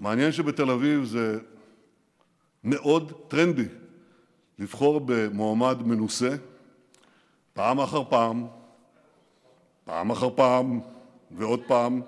מעניין שבתל אביב זה מאוד טרנדי לבחור במועמד מנוסה פעם אחר פעם, פעם אחר פעם ועוד פעם.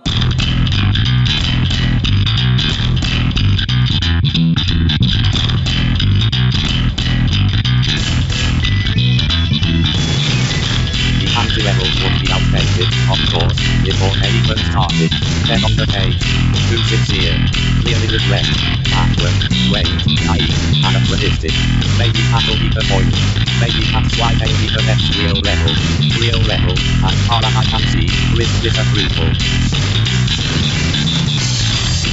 Be of course, before even started. Then on the page, too sincere, clearly regret, backward, wait, naive, anachronistic. Maybe that'll be the point. Maybe that's why they need the next real level. Real level, as far as I can see, with disapproval.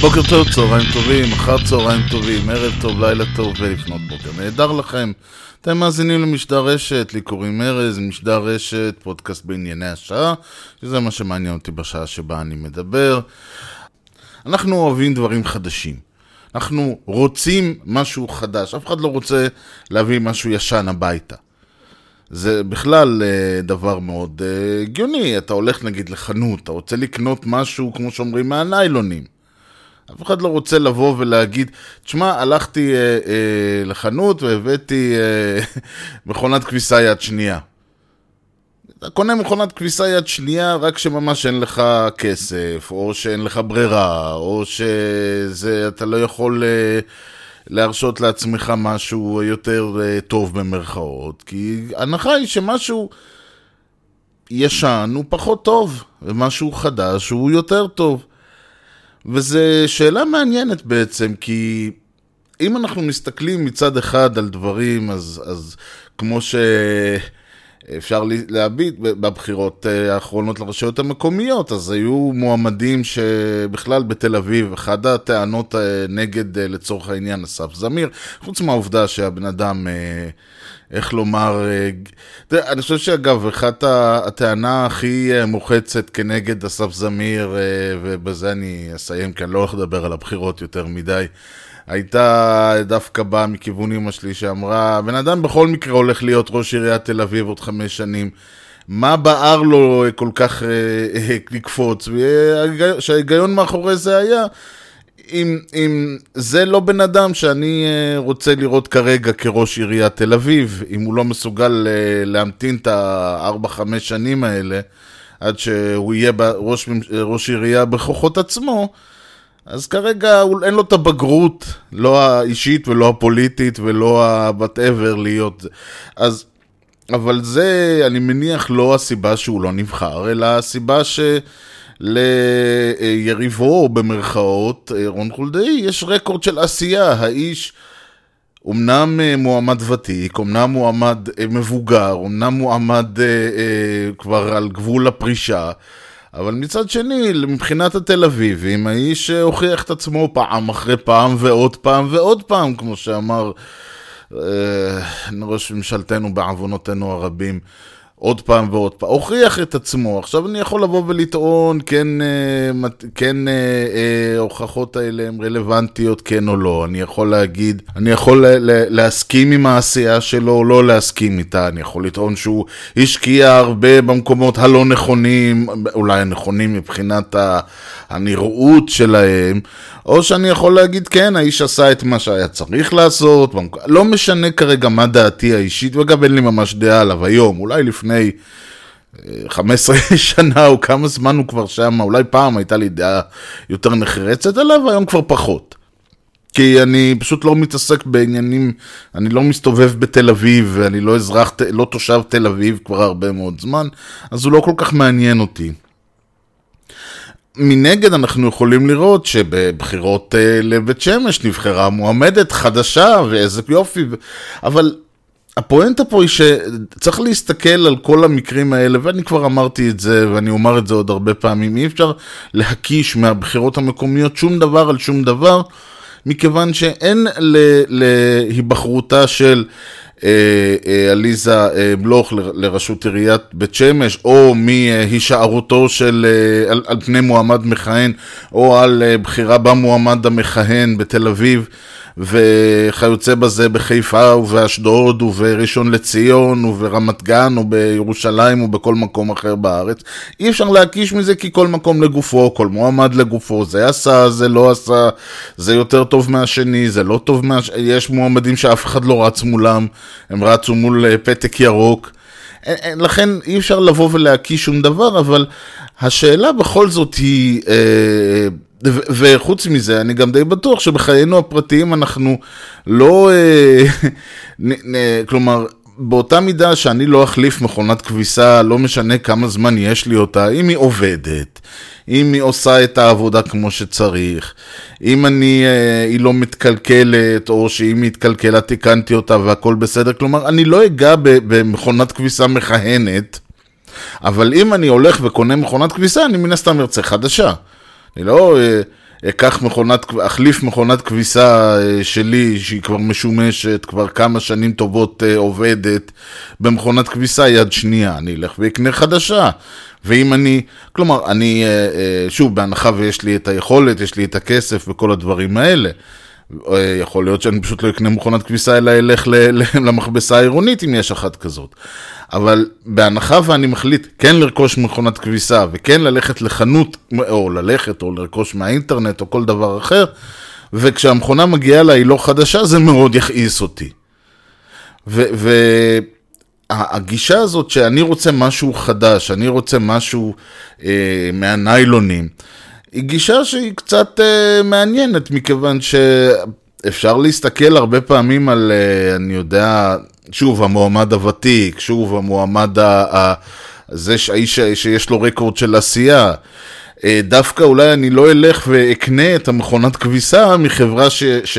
בוקר טוב, צהריים טובים, אחר צהריים טובים, ערב טוב, לילה טוב ולפנות בוקר. נהדר לכם. אתם מאזינים למשדר רשת, לי קוראים ארז, משדר רשת, פודקאסט בענייני השעה, שזה מה שמעניין אותי בשעה שבה אני מדבר. אנחנו אוהבים דברים חדשים. אנחנו רוצים משהו חדש, אף אחד לא רוצה להביא משהו ישן הביתה. זה בכלל uh, דבר מאוד uh, הגיוני, אתה הולך נגיד לחנות, אתה רוצה לקנות משהו, כמו שאומרים, מהניילונים. אף אחד לא רוצה לבוא ולהגיד, תשמע, הלכתי אה, אה, לחנות והבאתי אה, מכונת כביסה יד שנייה. אתה קונה מכונת כביסה יד שנייה רק שממש אין לך כסף, או שאין לך ברירה, או שאתה לא יכול אה, להרשות לעצמך משהו יותר אה, טוב במרכאות, כי ההנחה היא שמשהו ישן הוא פחות טוב, ומשהו חדש הוא יותר טוב. וזו שאלה מעניינת בעצם, כי אם אנחנו מסתכלים מצד אחד על דברים, אז, אז כמו שאפשר להביט בבחירות אה, האחרונות לרשויות המקומיות, אז היו מועמדים שבכלל בתל אביב, אחת הטענות אה, נגד, אה, לצורך העניין, אסף זמיר, חוץ מהעובדה שהבן אדם... איך לומר, אה, אני חושב שאגב, אחת הטענה הכי אה, מוחצת כנגד אסף זמיר, אה, ובזה אני אסיים, כי אני לא הולך לדבר על הבחירות יותר מדי, הייתה דווקא באה מכיוון אמא שלי שאמרה, בן אדם בכל מקרה הולך להיות ראש עיריית תל אביב עוד חמש שנים. מה בער לו כל כך לקפוץ? שההיגיון מאחורי זה היה אם, אם זה לא בן אדם שאני אה, רוצה לראות כרגע כראש עיריית תל אביב, אם הוא לא מסוגל אה, להמתין את הארבע-חמש שנים האלה, עד שהוא יהיה ראש, ראש עירייה בכוחות עצמו, אז כרגע אין לו את הבגרות, לא האישית ולא הפוליטית ולא ה-whatever להיות. אז, אבל זה, אני מניח, לא הסיבה שהוא לא נבחר, אלא הסיבה ש... ליריבו במרכאות, רון חולדאי, יש רקורד של עשייה. האיש אומנם אה, מועמד ותיק, אומנם מועמד אה, מבוגר, אומנם מועמד אה, כבר על גבול הפרישה, אבל מצד שני, מבחינת התל אביבים, האיש הוכיח את עצמו פעם אחרי פעם ועוד פעם ועוד פעם, כמו שאמר ראש ממשלתנו בעוונותינו הרבים. עוד פעם ועוד פעם, הוכיח את עצמו. עכשיו אני יכול לבוא ולטעון, כן, אה, כן אה, אה, ההוכחות האלה הן רלוונטיות, כן או לא. אני יכול להגיד, אני יכול להסכים עם העשייה שלו או לא להסכים איתה. אני יכול לטעון שהוא השקיע הרבה במקומות הלא נכונים, אולי הנכונים מבחינת הנראות שלהם, או שאני יכול להגיד, כן, האיש עשה את מה שהיה צריך לעשות, לא משנה כרגע מה דעתי האישית, ואגב אין לי ממש דעה עליו היום, אולי לפני 15 אה, שנה או כמה זמן הוא כבר שם, אולי פעם הייתה לי דעה יותר נחרצת עליו, היום כבר פחות. כי אני פשוט לא מתעסק בעניינים, אני לא מסתובב בתל אביב, ואני לא אזרח, לא תושב תל אביב כבר הרבה מאוד זמן, אז הוא לא כל כך מעניין אותי. מנגד אנחנו יכולים לראות שבבחירות uh, לבית שמש נבחרה מועמדת חדשה ואיזה יופי, אבל הפואנטה פה היא שצריך להסתכל על כל המקרים האלה, ואני כבר אמרתי את זה, ואני אומר את זה עוד הרבה פעמים, אי אפשר להקיש מהבחירות המקומיות שום דבר על שום דבר, מכיוון שאין להיבחרותה של... אה, אה, עליזה אה, בלוך לראשות עיריית בית שמש, או מהישארותו של, על, על פני מועמד מכהן, או על בחירה במועמד המכהן בתל אביב. וכיוצא בזה בחיפה ובאשדוד ובראשון לציון וברמת גן או בירושלים או בכל מקום אחר בארץ. אי אפשר להקיש מזה כי כל מקום לגופו, כל מועמד לגופו, זה עשה, זה לא עשה, זה יותר טוב מהשני, זה לא טוב מהשני, יש מועמדים שאף אחד לא רץ מולם, הם רצו מול אה, פתק ירוק. לכן אי אפשר לבוא ולהקיש שום דבר, אבל השאלה בכל זאת היא... אה, וחוץ מזה, אני גם די בטוח שבחיינו הפרטיים אנחנו לא... אה, כלומר, באותה מידה שאני לא אחליף מכונת כביסה, לא משנה כמה זמן יש לי אותה, אם היא עובדת, אם היא עושה את העבודה כמו שצריך, אם אני, אה, היא לא מתקלקלת, או שאם היא התקלקלה תיקנתי אותה והכל בסדר, כלומר, אני לא אגע במכונת כביסה מכהנת, אבל אם אני הולך וקונה מכונת כביסה, אני מן הסתם ארצה חדשה. אני לא אה, אקח מכונת, אחליף מכונת כביסה אה, שלי, שהיא כבר משומשת, כבר כמה שנים טובות אה, עובדת, במכונת כביסה יד שנייה. אני אלך ואקנה חדשה. ואם אני, כלומר, אני, שוב, בהנחה ויש לי את היכולת, יש לי את הכסף וכל הדברים האלה. יכול להיות שאני פשוט לא אקנה מכונת כביסה, אלא אלך למכבסה העירונית אם יש אחת כזאת. אבל בהנחה ואני מחליט כן לרכוש מכונת כביסה וכן ללכת לחנות, או ללכת או לרכוש מהאינטרנט או כל דבר אחר, וכשהמכונה מגיעה לה היא לא חדשה, זה מאוד יכעיס אותי. והגישה הזאת שאני רוצה משהו חדש, אני רוצה משהו אה, מהניילונים, היא גישה שהיא קצת uh, מעניינת, מכיוון שאפשר להסתכל הרבה פעמים על, uh, אני יודע, שוב, המועמד הוותיק, שוב, המועמד ה... ה זה האיש שיש לו רקורד של עשייה. Uh, דווקא אולי אני לא אלך ואקנה את המכונת כביסה מחברה ש, ש,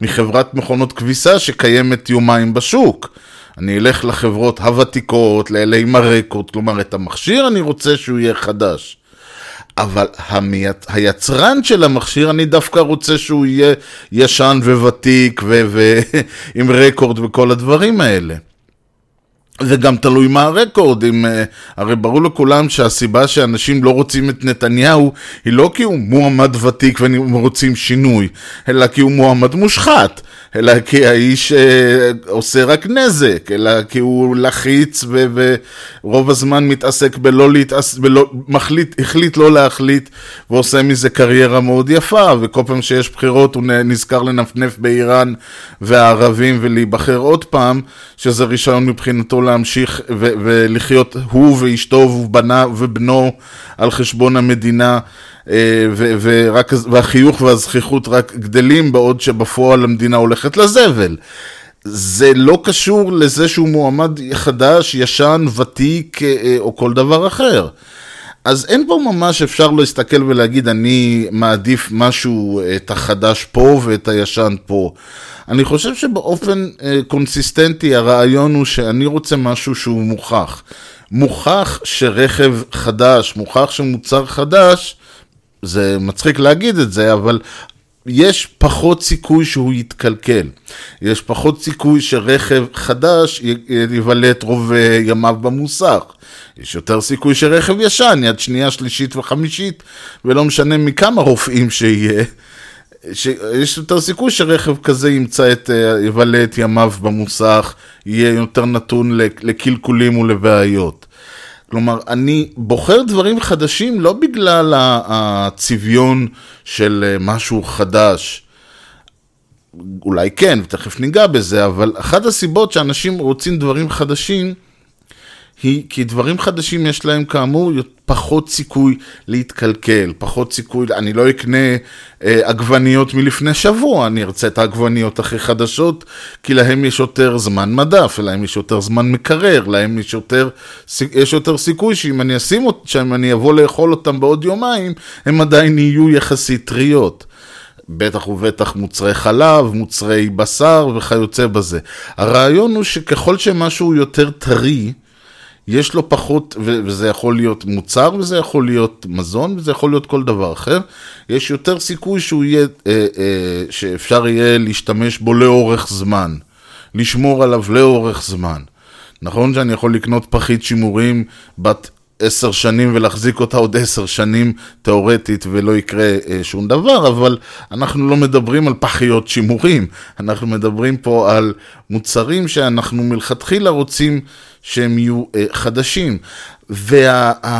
מחברת מכונות כביסה שקיימת יומיים בשוק. אני אלך לחברות הוותיקות, לאלה עם הרקורד, כלומר את המכשיר אני רוצה שהוא יהיה חדש. אבל המייצ... היצרן של המכשיר, אני דווקא רוצה שהוא יהיה ישן וותיק ועם רקורד וכל הדברים האלה. זה גם תלוי מה הרקורד, אם, אה, הרי ברור לכולם שהסיבה שאנשים לא רוצים את נתניהו היא לא כי הוא מועמד ותיק והם רוצים שינוי, אלא כי הוא מועמד מושחת. אלא כי האיש אה, עושה רק נזק, אלא כי הוא לחיץ ו- ורוב הזמן מתעסק בלא להתעסק, מחליט, החליט לא להחליט ועושה מזה קריירה מאוד יפה, וכל פעם שיש בחירות הוא נזכר לנפנף באיראן והערבים ולהיבחר עוד פעם, שזה רישיון מבחינתו להמשיך ו- ולחיות הוא ואשתו ובנה, ובנו על חשבון המדינה. אה, ורק, והחיוך והזכיחות רק גדלים בעוד שבפועל המדינה הולכת לזבל. זה לא קשור לזה שהוא מועמד חדש, ישן, ותיק אה, או כל דבר אחר. אז אין פה ממש אפשר להסתכל ולהגיד אני מעדיף משהו, את החדש פה ואת הישן פה. אני חושב שבאופן אה, קונסיסטנטי הרעיון הוא שאני רוצה משהו שהוא מוכח. מוכח שרכב חדש, מוכח שמוצר חדש, זה מצחיק להגיד את זה, אבל יש פחות סיכוי שהוא יתקלקל. יש פחות סיכוי שרכב חדש יבלה את רוב אה, ימיו במוסך. יש יותר סיכוי שרכב ישן, יד שנייה, שלישית וחמישית, ולא משנה מכמה רופאים שיהיה. יש יותר סיכוי שרכב כזה ימצא את, אה, יבלה את ימיו במוסך, יהיה יותר נתון לקלקולים ולבעיות. כלומר, אני בוחר דברים חדשים לא בגלל הצביון של אה, משהו חדש. אולי כן, ותכף ניגע בזה, אבל אחת הסיבות שאנשים רוצים דברים חדשים היא כי דברים חדשים יש להם כאמור פחות סיכוי להתקלקל, פחות סיכוי, אני לא אקנה אה, עגבניות מלפני שבוע, אני ארצה את העגבניות הכי חדשות, כי להם יש יותר זמן מדף, להם יש יותר זמן מקרר, להם יש יותר, יש יותר סיכוי שאם אני אשים, שאם אני אבוא לאכול אותם בעוד יומיים, הם עדיין יהיו יחסית טריות. בטח ובטח מוצרי חלב, מוצרי בשר וכיוצא בזה. הרעיון הוא שככל שמשהו יותר טרי, יש לו פחות, וזה יכול להיות מוצר, וזה יכול להיות מזון, וזה יכול להיות כל דבר אחר, יש יותר סיכוי שהוא יהיה, אה, אה, שאפשר יהיה להשתמש בו לאורך זמן, לשמור עליו לאורך זמן. נכון שאני יכול לקנות פחית שימורים בת עשר שנים ולהחזיק אותה עוד עשר שנים תאורטית ולא יקרה אה, שום דבר, אבל אנחנו לא מדברים על פחיות שימורים, אנחנו מדברים פה על מוצרים שאנחנו מלכתחילה רוצים שהם יהיו אה, חדשים. והתפיסה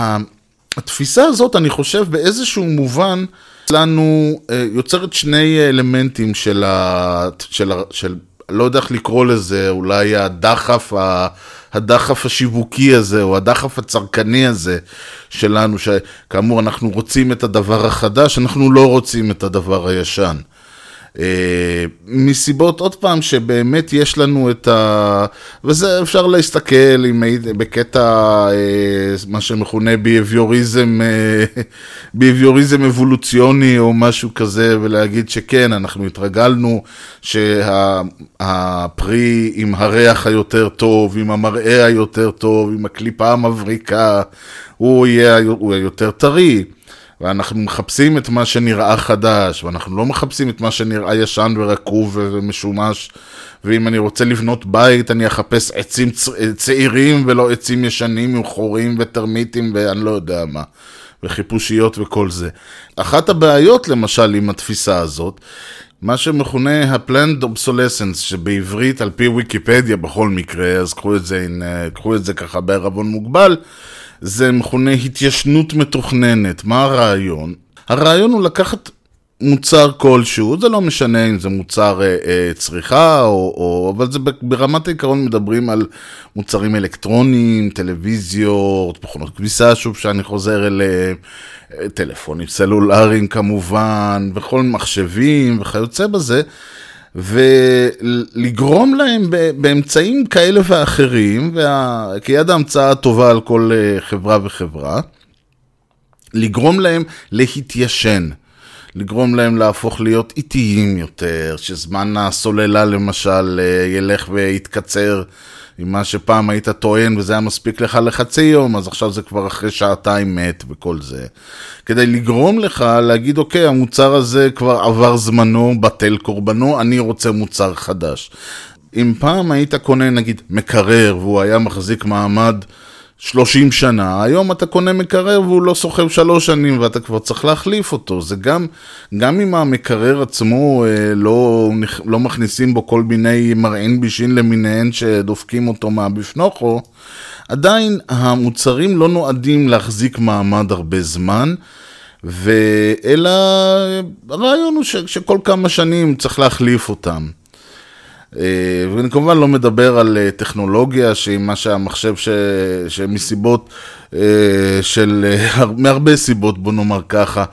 וה, הזאת, אני חושב, באיזשהו מובן, לנו אה, יוצרת שני אלמנטים של, ה, של, ה, של לא יודע איך לקרוא לזה, אולי הדחף, הדחף השיווקי הזה, או הדחף הצרכני הזה שלנו, שכאמור אנחנו רוצים את הדבר החדש, אנחנו לא רוצים את הדבר הישן. אה, מסיבות, עוד פעם, שבאמת יש לנו את ה... וזה אפשר להסתכל עם... בקטע אה, מה שמכונה ביביוריזם, ביביוריזם אה, אבולוציוני או משהו כזה, ולהגיד שכן, אנחנו התרגלנו שהפרי עם הריח היותר טוב, עם המראה היותר טוב, עם הקליפה המבריקה, הוא יהיה הוא יותר טרי. ואנחנו מחפשים את מה שנראה חדש, ואנחנו לא מחפשים את מה שנראה ישן ורקוב ומשומש, ואם אני רוצה לבנות בית, אני אחפש עצים צעירים ולא עצים ישנים עם חורים וטרמיטים ואני לא יודע מה, וחיפושיות וכל זה. אחת הבעיות, למשל, עם התפיסה הזאת, מה שמכונה ה-planned obsolescence, שבעברית, על פי ויקיפדיה בכל מקרה, אז קחו את זה, קחו את זה ככה בערבון מוגבל, זה מכונה התיישנות מתוכננת. מה הרעיון? הרעיון הוא לקחת מוצר כלשהו, זה לא משנה אם זה מוצר אה, אה, צריכה, או, או, אבל זה ברמת העיקרון מדברים על מוצרים אלקטרוניים, טלוויזיות, מכונות כביסה, שוב שאני חוזר אליהם, אה, טלפונים סלולריים כמובן, וכל מחשבים וכיוצא בזה. ולגרום להם באמצעים כאלה ואחרים, וה... כיד ההמצאה הטובה על כל אה, חברה וחברה, לגרום להם להתיישן. לגרום להם להפוך להיות איטיים יותר, שזמן הסוללה למשל אה, ילך ויתקצר עם מה שפעם היית טוען וזה היה מספיק לך לחצי יום, אז עכשיו זה כבר אחרי שעתיים מת וכל זה. כדי לגרום לך להגיד, אוקיי, המוצר הזה כבר עבר זמנו, בטל קורבנו, אני רוצה מוצר חדש. אם פעם היית קונה נגיד מקרר והוא היה מחזיק מעמד 30 שנה, היום אתה קונה מקרר והוא לא סוחב שלוש שנים ואתה כבר צריך להחליף אותו. זה גם, גם אם המקרר עצמו אה, לא, לא מכניסים בו כל מיני מרעין בישין למיניהן שדופקים אותו מהבפנוכו, עדיין המוצרים לא נועדים להחזיק מעמד הרבה זמן. ואלא הרעיון הוא ש, שכל כמה שנים צריך להחליף אותם. אה, ואני כמובן לא מדבר על אה, טכנולוגיה שהיא מה שהמחשב ש... שמסיבות אה, של, מהרבה סיבות בוא נאמר ככה,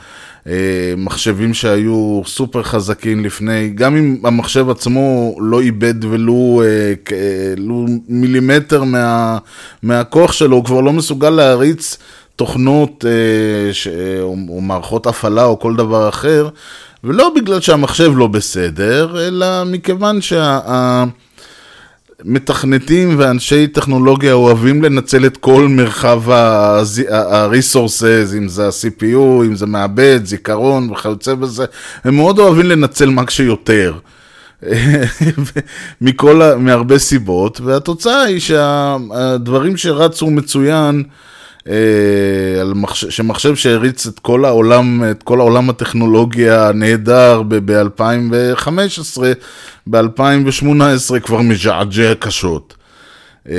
מחשבים שהיו סופר חזקים לפני, גם אם המחשב עצמו לא איבד ולו, מילימטר מה, מהכוח שלו, הוא כבר לא מסוגל להריץ תוכנות או מערכות הפעלה או כל דבר אחר. ולא בגלל שהמחשב לא בסדר, אלא מכיוון שהמתכנתים ואנשי טכנולוגיה אוהבים לנצל את כל מרחב ה-resources, אם זה ה-CPU, אם זה מעבד, זיכרון וכיוצא בזה, הם מאוד אוהבים לנצל מה שיותר. מכל, מהרבה סיבות, והתוצאה היא שהדברים שרצו מצוין, על מחשב, שמחשב שהריץ את כל העולם, את כל העולם הטכנולוגיה הנהדר ב-2015, ב-2018 כבר מז'עג'ע קשות. אה,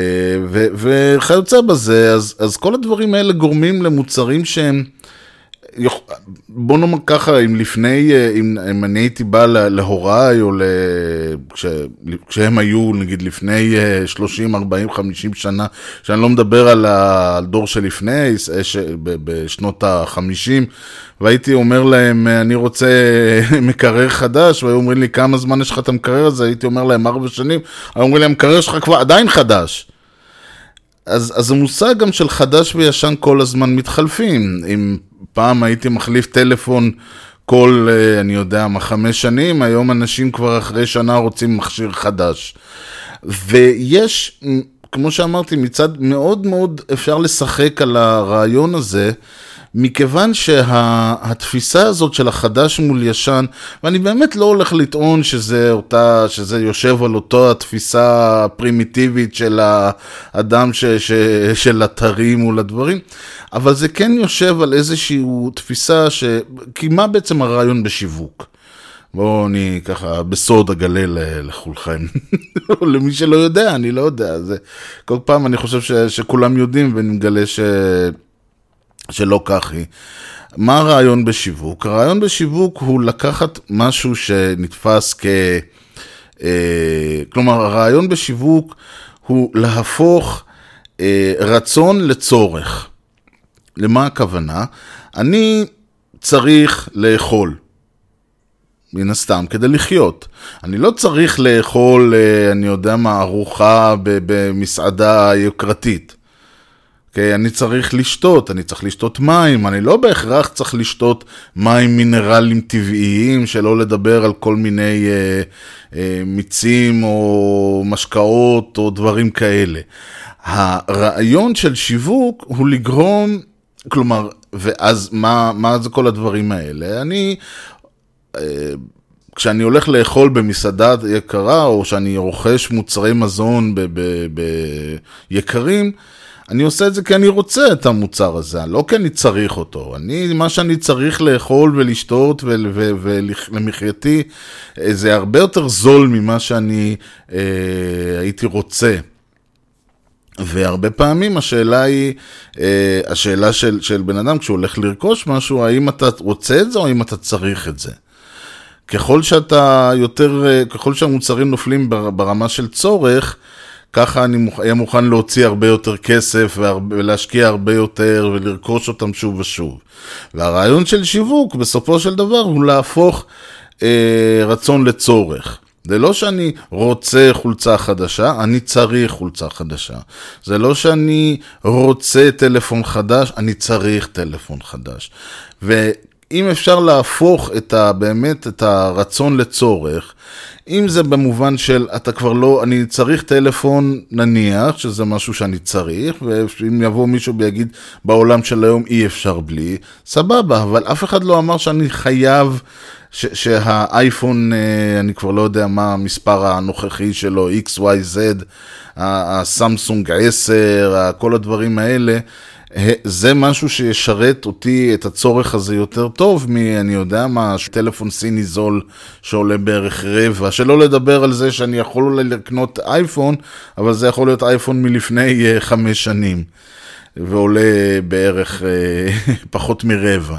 וכיוצא בזה, אז, אז כל הדברים האלה גורמים למוצרים שהם בוא נאמר ככה, אם לפני, אה, אם, אם אני הייתי בא להוריי, או. כש, כשהם היו, נגיד, לפני 30, 40, 50 שנה, שאני לא מדבר על הדור שלפני, אה, בשנות ה-50, והייתי אומר להם, אה, אני רוצה מקרר חדש, והיו אומרים לי, כמה זמן יש לך את המקרר הזה? הייתי אומר להם, ארבע שנים, היו אומרים לי, המקרר שלך כבר עדיין חדש. אז, אז המושג גם של חדש וישן כל הזמן מתחלפים. אם פעם הייתי מחליף טלפון כל, אה, אני יודע מה, חמש שנים, היום אנשים כבר אחרי שנה רוצים מכשיר חדש. ויש, כמו שאמרתי, מצד מאוד מאוד אפשר לשחק על הרעיון הזה, מכיוון שהתפיסה שה, הזאת של החדש מול ישן, ואני באמת לא הולך לטעון שזה, אותה, שזה יושב על אותו התפיסה הפרימיטיבית של האדם ש, ש, של אתרים מול הדברים, אבל זה כן יושב על איזושהי תפיסה ש... כי מה בעצם הרעיון בשיווק? בואו אני ככה בסוד אגלה לכולכם. למי שלא יודע, אני לא יודע. זה, כל פעם אני חושב ש, שכולם יודעים ואני מגלה ש, שלא כך היא. מה הרעיון בשיווק? הרעיון בשיווק הוא לקחת משהו שנתפס כ... אה, כלומר, הרעיון בשיווק הוא להפוך אה, רצון לצורך. למה הכוונה? אני צריך לאכול. מן הסתם, כדי לחיות. אני לא צריך לאכול, אה, אני יודע מה, ארוחה במסעדה יוקרתית. אוקיי? אני צריך לשתות, אני צריך לשתות מים, אני לא בהכרח צריך לשתות מים מינרלים טבעיים, שלא לדבר על כל מיני uh, uh, מיצים או משקאות או דברים כאלה. הרעיון של שיווק הוא לגרום, כלומר, ואז מה, מה זה כל הדברים האלה? אני כשאני הולך לאכול במסעדה יקרה, או שאני רוכש מוצרי מזון ביקרים, אני עושה את זה כי אני רוצה את המוצר הזה, לא כי אני צריך אותו. אני, מה שאני צריך לאכול ולשתות ולמחייתי, אה, זה הרבה יותר זול ממה שאני אה, הייתי רוצה. והרבה פעמים השאלה היא, אה, השאלה של, של בן אדם כשהוא הולך לרכוש משהו, האם אתה רוצה את זה או האם אתה צריך את זה. ככל שאתה יותר, אה, ככל שהמוצרים נופלים ברמה של צורך, ככה אני אהיה מוכן להוציא הרבה יותר כסף ולהשקיע הרבה יותר ולרכוש אותם שוב ושוב. והרעיון של שיווק בסופו של דבר הוא להפוך אה, רצון לצורך. זה לא שאני רוצה חולצה חדשה, אני צריך חולצה חדשה. זה לא שאני רוצה טלפון חדש, אני צריך טלפון חדש. ו... אם אפשר להפוך את ה, באמת את הרצון לצורך, אם זה במובן של אתה כבר לא, אני צריך טלפון נניח, שזה משהו שאני צריך, ואם יבוא מישהו ויגיד בעולם של היום אי אפשר בלי, סבבה, אבל אף אחד לא אמר שאני חייב ש- שהאייפון, אה, אני כבר לא יודע מה המספר הנוכחי שלו, XYZ, הסמסונג 10, כל הדברים האלה. זה משהו שישרת אותי, את הצורך הזה יותר טוב מ... אני יודע מה, טלפון סיני זול שעולה בערך רבע, שלא לדבר על זה שאני יכול אולי לקנות אייפון, אבל זה יכול להיות אייפון מלפני uh, חמש שנים. ועולה בערך uh, פחות מרבע.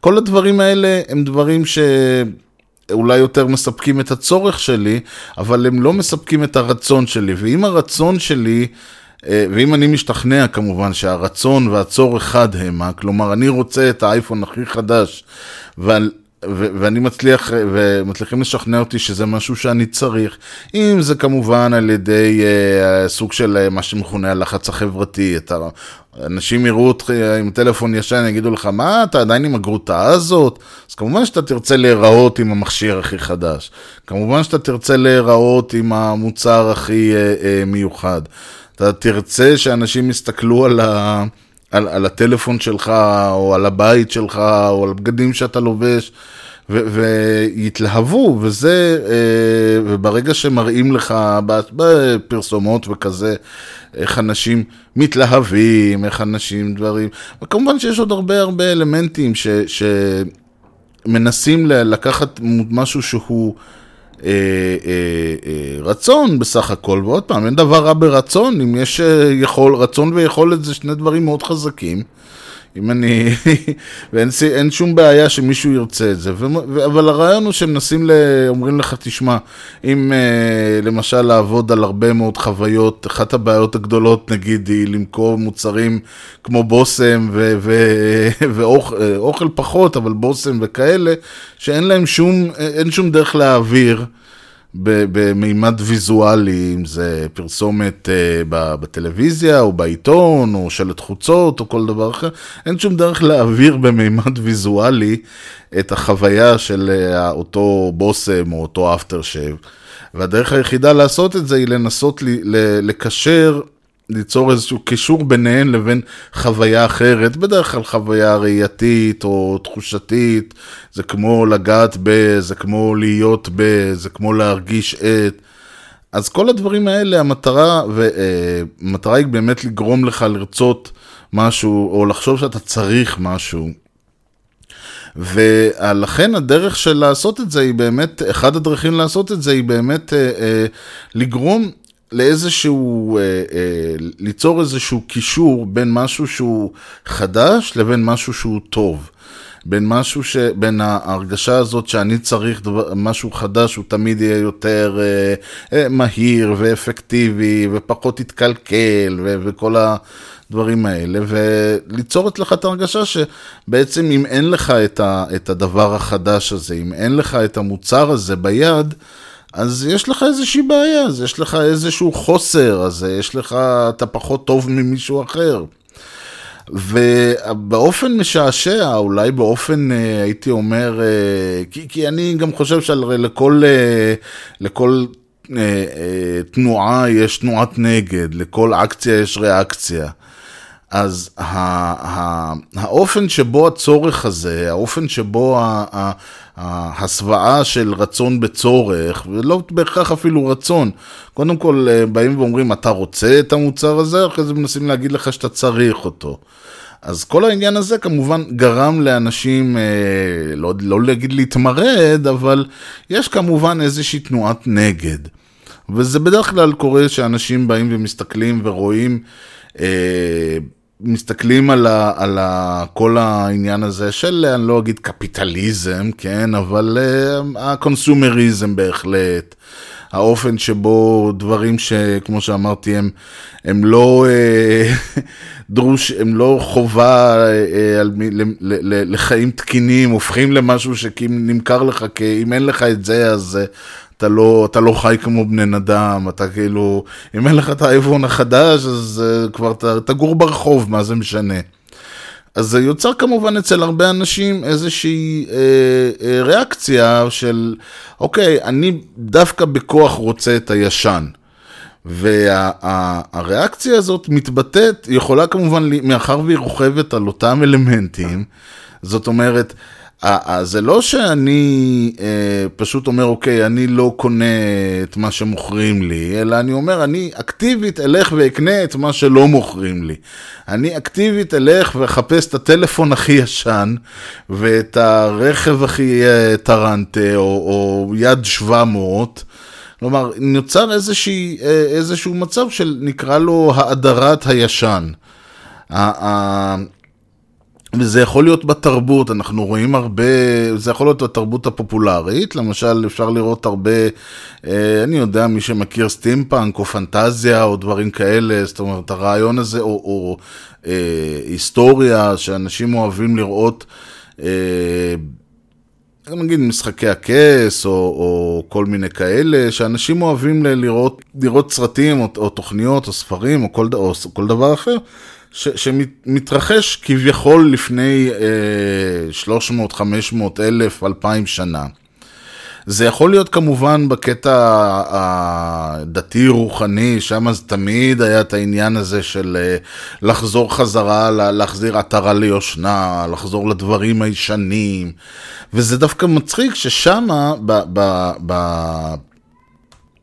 כל הדברים האלה הם דברים שאולי יותר מספקים את הצורך שלי, אבל הם לא מספקים את הרצון שלי. ואם הרצון שלי אה, ואם אני משתכנע כמובן שהרצון והצורך חד המה, כלומר אני רוצה את האייפון הכי חדש, ועל, ו- ואני מצליח, ומצליחים לשכנע אותי שזה משהו שאני צריך, אם זה כמובן על ידי uh, סוג של uh, מה שמכונה הלחץ החברתי, את ה... אנשים יראו אותך עם טלפון ישן, יגידו לך, מה, אתה עדיין עם הגרוטה הזאת? אז כמובן שאתה תרצה להיראות עם המכשיר הכי חדש. כמובן שאתה תרצה להיראות עם המוצר הכי uh, uh, מיוחד. אתה תרצה שאנשים יסתכלו על, ה, על, על הטלפון שלך, או על הבית שלך, או על הבגדים שאתה לובש, ו, ויתלהבו, וזה, אה, וברגע שמראים לך בפרסומות וכזה, איך אנשים מתלהבים, איך אנשים דברים, וכמובן שיש עוד הרבה הרבה אלמנטים ש, שמנסים לקחת משהו שהוא... אה, אה, אה, רצון בסך הכל, ועוד פעם, אין דבר רע ברצון, אם יש יכול, רצון ויכולת זה שני דברים מאוד חזקים. אם אני... ואין שום בעיה שמישהו ירצה את זה. ו... אבל הרעיון הוא שמנסים, ל... אומרים לך, תשמע, אם uh, למשל לעבוד על הרבה מאוד חוויות, אחת הבעיות הגדולות, נגיד, היא למכור מוצרים כמו בושם ו... ו... ואוכל פחות, אבל בושם וכאלה, שאין להם שום, אין שום דרך להעביר. במימד ויזואלי, אם זה פרסומת uh, בטלוויזיה או בעיתון או שלט חוצות או כל דבר אחר, אין שום דרך להעביר במימד ויזואלי את החוויה של uh, אותו בושם או אותו אפטר שב. והדרך היחידה לעשות את זה היא לנסות לקשר ליצור איזשהו קישור ביניהן לבין חוויה אחרת, בדרך כלל חוויה ראייתית או תחושתית, זה כמו לגעת ב, זה כמו להיות ב, זה כמו להרגיש את. אז כל הדברים האלה, המטרה, והמטרה היא באמת לגרום לך לרצות משהו, או לחשוב שאתה צריך משהו. ולכן הדרך של לעשות את זה היא באמת, אחד הדרכים לעשות את זה היא באמת אה, אה, לגרום לאיזשהו, אה, אה, ליצור איזשהו קישור בין משהו שהוא חדש לבין משהו שהוא טוב. בין משהו ש... בין ההרגשה הזאת שאני צריך דבר, משהו חדש, הוא תמיד יהיה יותר אה, אה, מהיר ואפקטיבי ופחות יתקלקל ו... וכל הדברים האלה, וליצור אצלך את ההרגשה שבעצם אם אין לך את, ה... את הדבר החדש הזה, אם אין לך את המוצר הזה ביד, אז יש לך איזושהי בעיה, אז יש לך איזשהו חוסר, אז יש לך, אתה פחות טוב ממישהו אחר. ובאופן משעשע, אולי באופן, אה, הייתי אומר, אה, כי, כי אני גם חושב שלכל אה, לכל תנועה יש תנועת נגד, לכל אקציה יש ריאקציה. אז האופן שבו הצורך הזה, האופן שבו ההסוואה של רצון בצורך, ולא בהכרח אפילו רצון, קודם כל באים ואומרים, אתה רוצה את המוצר הזה, אחרי זה מנסים להגיד לך שאתה צריך אותו. אז כל העניין הזה כמובן גרם לאנשים, אה, לא, לא להגיד להתמרד, אבל יש כמובן איזושהי תנועת נגד. וזה בדרך כלל קורה שאנשים באים ומסתכלים ורואים, אה, מסתכלים על, ה, על ה, כל העניין הזה של, אני לא אגיד קפיטליזם, כן, אבל אה, הקונסומריזם בהחלט. האופן שבו דברים שכמו שאמרתי הם, הם לא אה, דרוש, הם לא חובה אה, על, ל, ל, ל, לחיים תקינים, הופכים למשהו שנמכר לך, כי אם אין לך את זה אז אה, אתה לא, אתה לא חי כמו בני אדם, אתה כאילו, אם אין לך את האייפון החדש אז כבר תגור ברחוב, מה זה משנה. אז זה יוצר כמובן אצל הרבה אנשים איזושהי אה, אה, ריאקציה של, אוקיי, אני דווקא בכוח רוצה את הישן. והריאקציה וה, הזאת מתבטאת, יכולה כמובן, מאחר והיא רוכבת על אותם אלמנטים, זאת אומרת, זה לא שאני אה, פשוט אומר, אוקיי, אני לא קונה את מה שמוכרים לי, אלא אני אומר, אני אקטיבית אלך ואקנה את מה שלא מוכרים לי. אני אקטיבית אלך ואחפש את הטלפון הכי ישן, ואת הרכב הכי אה, טרנטה, או, או יד 700. כלומר, נוצר איזושהי, אה, איזשהו מצב של, נקרא לו, האדרת הישן. וזה יכול להיות בתרבות, אנחנו רואים הרבה, זה יכול להיות בתרבות הפופולרית, למשל אפשר לראות הרבה, אה, אני יודע, מי שמכיר סטימפאנק או פנטזיה או דברים כאלה, זאת אומרת הרעיון הזה, או, או אה, היסטוריה שאנשים אוהבים לראות, אה, נגיד משחקי הכס או, או כל מיני כאלה, שאנשים אוהבים לראות, לראות סרטים או, או תוכניות או ספרים או כל, או כל דבר אחר. ש, שמתרחש כביכול לפני אה, 300, 500, אלף, 2,000 שנה. זה יכול להיות כמובן בקטע הדתי-רוחני, שם זה תמיד היה את העניין הזה של אה, לחזור חזרה, להחזיר עטרה ליושנה, לחזור לדברים הישנים, וזה דווקא מצחיק ששם,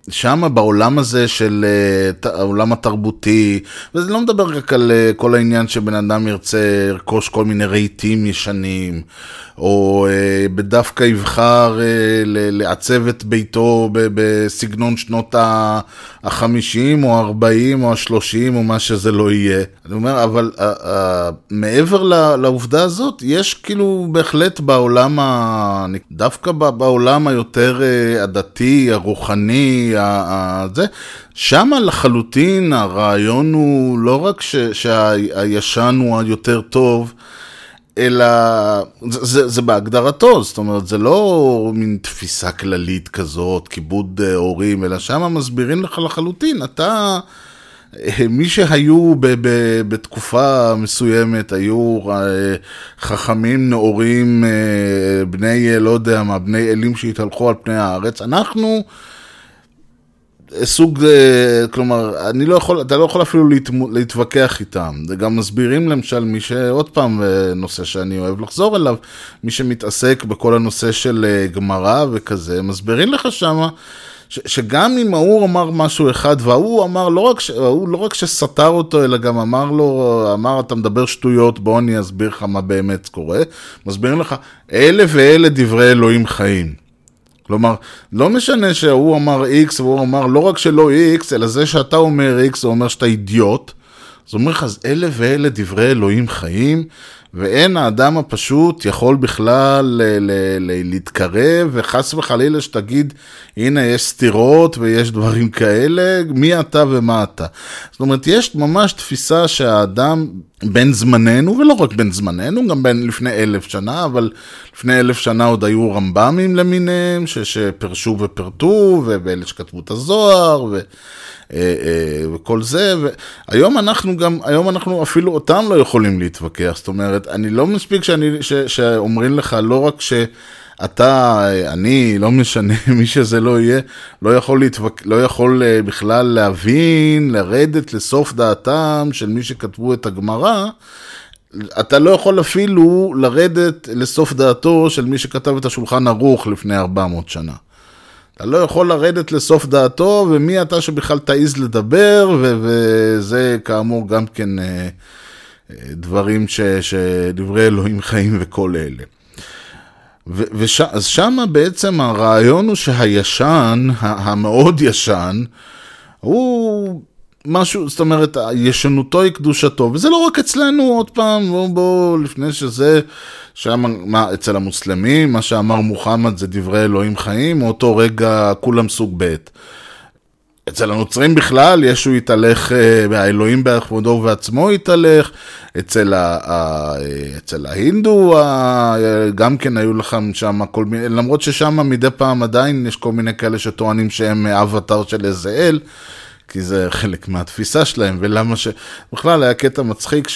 שם בעולם הזה של uh, העולם התרבותי, וזה לא מדבר רק על uh, כל העניין שבן אדם ירצה לרכוש כל מיני רהיטים ישנים, או uh, בדווקא יבחר לעצב את ביתו בסגנון שנות ה-50 או ה-40 או ה-30 או מה שזה לא יהיה. אני אומר, אבל uh, uh, מעבר לעובדה הזאת, יש כאילו בהחלט בעולם, ה... דווקא בעולם היותר uh, הדתי, הרוחני, זה, שם לחלוטין הרעיון הוא לא רק ש, שהישן הוא היותר טוב, אלא זה, זה, זה בהגדרתו, זאת אומרת, זה לא מין תפיסה כללית כזאת, כיבוד אה, הורים, אלא שם מסבירים לך לחלוטין, אתה... אה, מי שהיו ב- ב- בתקופה מסוימת, היו אה, חכמים נאורים, בני, לא יודע מה, בני אלים שהתהלכו על פני הארץ, אנחנו סוג, אה, כלומר, אני לא יכול, אתה לא יכול אפילו להתווכח איתם. זה גם מסבירים למשל מי שעוד פעם, אה, נושא שאני אוהב לחזור אליו, מי שמתעסק בכל הנושא של אה, גמרא וכזה, מסבירים לך שמה. ש, שגם אם ההוא אמר משהו אחד, וההוא אמר, לא רק, ש, לא רק שסתר אותו, אלא גם אמר לו, אמר, אתה מדבר שטויות, בוא אני אסביר לך מה באמת קורה, מסבירים לך, אלה ואלה דברי אלוהים חיים. כלומר, לא משנה שהוא אמר X והוא אמר לא רק שלא X, אלא זה שאתה אומר X, זה אומר שאתה אידיוט. אז אומר לך, אז אלה ואלה דברי אלוהים חיים, ואין האדם הפשוט יכול בכלל ל- ל- ל- להתקרב, וחס וחלילה שתגיד, הנה יש סתירות ויש דברים כאלה, מי אתה ומה אתה. זאת אומרת, יש ממש תפיסה שהאדם בן זמננו, ולא רק בן זמננו, גם בין לפני אלף שנה, אבל לפני אלף שנה עוד היו רמב"מים למיניהם, ש- שפרשו ופרטו, ואלה שכתבו את הזוהר, ו... אה, אה, וכל זה, והיום אנחנו גם, היום אנחנו אפילו אותם לא יכולים להתווכח, זאת אומרת, אני לא מספיק שאני, ש, שאומרים לך לא רק שאתה, אני, לא משנה, מי שזה לא יהיה, לא יכול, להתווכ... לא יכול אה, בכלל להבין, לרדת לסוף דעתם של מי שכתבו את הגמרא, אתה לא יכול אפילו לרדת לסוף דעתו של מי שכתב את השולחן ערוך לפני 400 שנה. אתה לא יכול לרדת לסוף דעתו, ומי אתה שבכלל תעז לדבר, ו- וזה כאמור גם כן אה, אה, דברים ש- שדברי אלוהים חיים וכל אלה. ו- וש- בעצם הרעיון הוא שהישן, המאוד ישן, הוא משהו, זאת אומרת, ישנותו היא קדושתו, וזה לא רק אצלנו, עוד פעם, בואו, בוא, לפני שזה, שם, מה, אצל המוסלמים, מה שאמר מוחמד זה דברי אלוהים חיים, מאותו רגע כולם סוג ב'. אצל הנוצרים בכלל, ישו התהלך, אה, האלוהים בכבודו ובעצמו התהלך, אצל, ה, ה, אצל ההינדו ה, גם כן היו לכם שם כל מיני, למרות ששם מדי פעם עדיין יש כל מיני כאלה שטוענים שהם אבטר של איזה אל. כי זה חלק מהתפיסה שלהם, ולמה ש... בכלל היה קטע מצחיק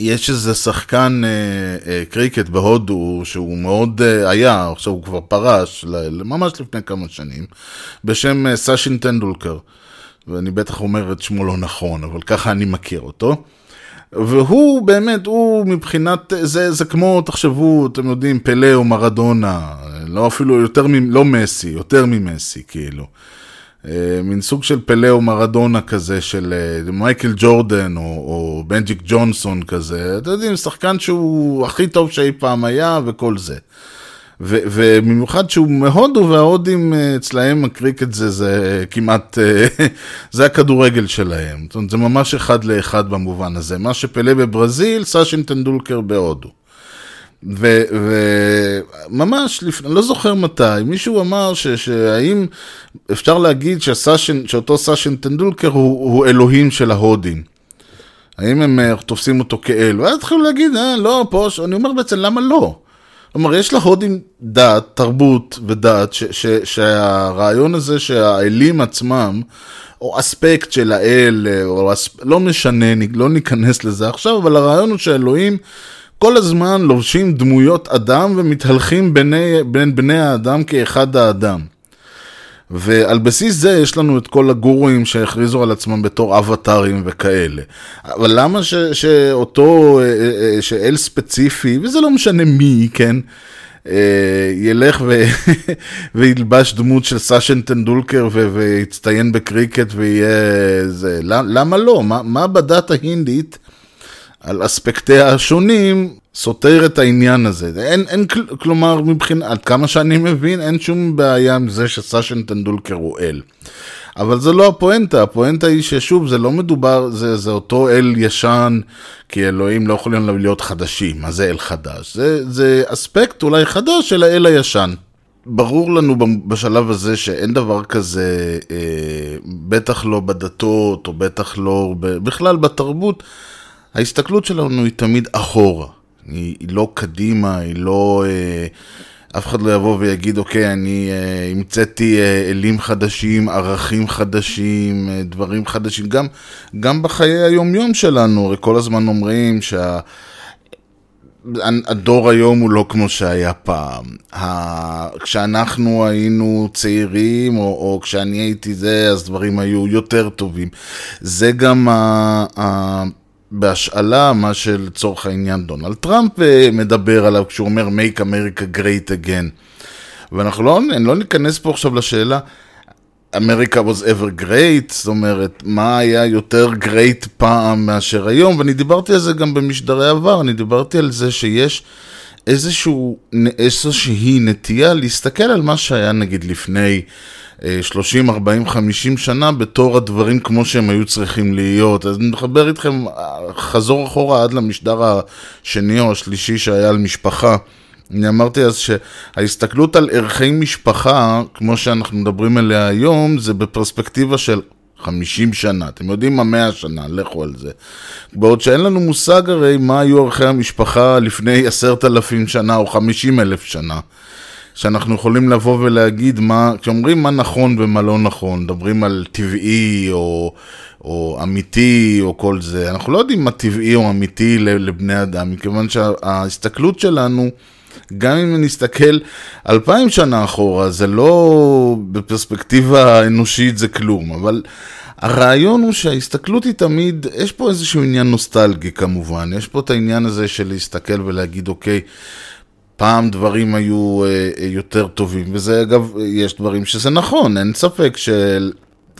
שיש איזה שחקן אה, אה, קריקט בהודו שהוא מאוד אה, היה, עכשיו הוא כבר פרש, ממש לפני כמה שנים, בשם אה, סאשין טנדולקר. ואני בטח אומר את שמו לא נכון, אבל ככה אני מכיר אותו. והוא באמת, הוא מבחינת, זה, זה כמו, תחשבו, אתם יודעים, פלא או מרדונה, לא אפילו יותר, מ... לא מסי, יותר ממסי, כאילו. אה, מין סוג של פלא או מרדונה כזה, של אה, מייקל ג'ורדן או, או מג'יק ג'ונסון כזה, אתם יודעים, שחקן שהוא הכי טוב שאי פעם היה וכל זה. ו- ובמיוחד שהוא מהודו וההודים אה, אצלהם הקריקט זה, זה כמעט, זה הכדורגל שלהם. זאת אומרת, זה ממש אחד לאחד במובן הזה. מה שפלא בברזיל, סאשין טנדולקר בהודו. וממש, לפ... לא זוכר מתי, מישהו אמר ש... שהאם אפשר להגיד שהסשן, שאותו סאשן טנדולקר הוא, הוא אלוהים של ההודים. האם הם אה, תופסים אותו כאל? ואז התחילו להגיד, אה, לא, פה. אני אומר בעצם, למה לא? כלומר, יש להודים דת, תרבות ודת, ש... ש... שהרעיון הזה שהאלים עצמם, או אספקט של האל, אה, או אס... לא משנה, לא ניכנס לזה עכשיו, אבל הרעיון הוא שהאלוהים... כל הזמן לובשים דמויות אדם ומתהלכים ביני, בין בני האדם כאחד האדם. ועל בסיס זה יש לנו את כל הגורואים שהכריזו על עצמם בתור אבטארים וכאלה. אבל למה ש, שאותו, אה, אה, אה, שאל ספציפי, וזה לא משנה מי, כן, ילך ו... וילבש דמות של סאשן טנדולקר ו... ויצטיין בקריקט ויהיה זה, למה לא? מה, מה בדת ההינדית על אספקטיה השונים, סותר את העניין הזה. אין, אין, כלומר, מבחינת, עד כמה שאני מבין, אין שום בעיה עם זה שסאשן טנדולקר הוא אל. אבל זה לא הפואנטה, הפואנטה היא ששוב, זה לא מדובר, זה, זה אותו אל ישן, כי אלוהים לא יכולים להיות חדשים, מה זה אל חדש? זה, זה אספקט אולי חדש של האל הישן. ברור לנו בשלב הזה שאין דבר כזה, אה, בטח לא בדתות, או בטח לא, בכלל בתרבות. ההסתכלות שלנו היא תמיד אחורה, היא, היא לא קדימה, היא לא... אה, אף אחד לא יבוא ויגיד, אוקיי, אני אה, המצאתי אה, אלים חדשים, ערכים חדשים, אה, דברים חדשים, גם, גם בחיי היומיום שלנו, הרי כל הזמן אומרים שה... הדור היום הוא לא כמו שהיה פעם. ה... כשאנחנו היינו צעירים, או, או כשאני הייתי זה, אז דברים היו יותר טובים. זה גם ה... ה... בהשאלה מה שלצורך העניין דונלד טראמפ אה, מדבר עליו כשהוא אומר make America great again. ואנחנו לא, לא ניכנס פה עכשיו לשאלה אמריקה was ever great, זאת אומרת, מה היה יותר great פעם מאשר היום, ואני דיברתי על זה גם במשדרי עבר, אני דיברתי על זה שיש איזשהו, איזושהי נטייה להסתכל על מה שהיה נגיד לפני 30, 40, 50 שנה בתור הדברים כמו שהם היו צריכים להיות. אז אני מדבר איתכם, חזור אחורה עד למשדר השני או השלישי שהיה על משפחה. אני אמרתי אז שההסתכלות על ערכי משפחה, כמו שאנחנו מדברים עליה היום, זה בפרספקטיבה של 50 שנה. אתם יודעים מה 100 שנה, לכו על זה. בעוד שאין לנו מושג הרי מה היו ערכי המשפחה לפני 10,000 שנה או 50 אלף שנה. שאנחנו יכולים לבוא ולהגיד מה, כשאומרים מה נכון ומה לא נכון, מדברים על טבעי או, או אמיתי או כל זה, אנחנו לא יודעים מה טבעי או אמיתי לבני אדם, מכיוון שההסתכלות שלנו גם אם נסתכל אלפיים שנה אחורה, זה לא בפרספקטיבה אנושית זה כלום, אבל הרעיון הוא שההסתכלות היא תמיד, יש פה איזשהו עניין נוסטלגי כמובן, יש פה את העניין הזה של להסתכל ולהגיד אוקיי, פעם דברים היו אה, יותר טובים, וזה אגב, יש דברים שזה נכון, אין ספק של...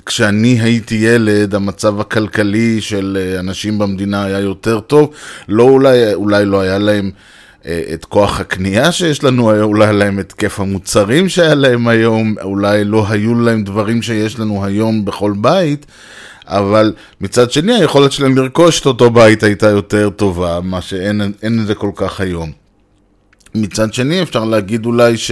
כשאני הייתי ילד, המצב הכלכלי של אה, אנשים במדינה היה יותר טוב. לא אולי, אולי לא היה להם אה, את כוח הקנייה שיש לנו, אולי היה להם את כיף המוצרים שהיה להם היום, אולי לא היו להם דברים שיש לנו היום בכל בית, אבל מצד שני היכולת שלהם לרכוש את אותו בית הייתה יותר טובה, מה שאין את זה כל כך היום. מצד שני אפשר להגיד אולי ש...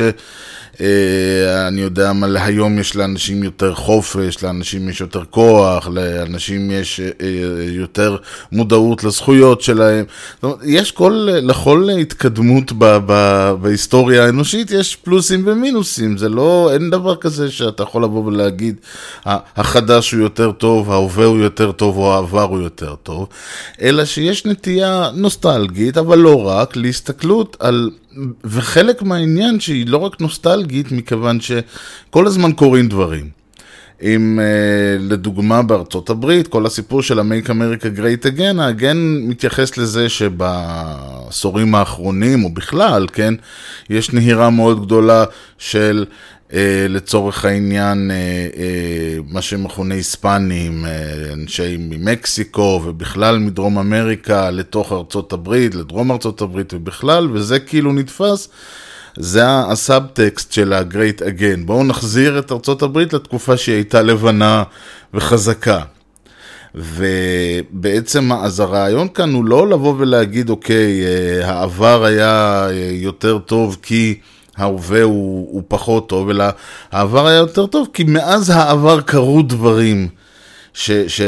אה, אני יודע מה, להיום יש לאנשים יותר חופש, לאנשים יש יותר כוח, לאנשים יש אה, יותר מודעות לזכויות שלהם. זאת אומרת, יש כל, לכל התקדמות ב, ב, בהיסטוריה האנושית יש פלוסים ומינוסים, זה לא, אין דבר כזה שאתה יכול לבוא ולהגיד, החדש הוא יותר טוב, ההווה הוא יותר טוב או העבר הוא יותר טוב, אלא שיש נטייה נוסטלגית, אבל לא רק, להסתכלות על... וחלק מהעניין שהיא לא רק נוסטלגית, מכיוון שכל הזמן קורים דברים. אם uh, לדוגמה בארצות הברית, כל הסיפור של ה-Make America Great Again, ה-Again מתייחס לזה שבעשורים האחרונים, או בכלל, כן, יש נהירה מאוד גדולה של אה, לצורך העניין, אה, אה, מה שמכונה היספנים, אנשי ממקסיקו ובכלל מדרום אמריקה לתוך ארצות הברית, לדרום ארצות הברית ובכלל, וזה כאילו נתפס. זה הסאבטקסט של ה-Great Again. בואו נחזיר את ארצות הברית לתקופה שהיא הייתה לבנה וחזקה. ובעצם, אז הרעיון כאן הוא לא לבוא ולהגיד, אוקיי, העבר היה יותר טוב כי... ההווה הוא, הוא פחות טוב, אלא העבר היה יותר טוב, כי מאז העבר קרו דברים ש, ש,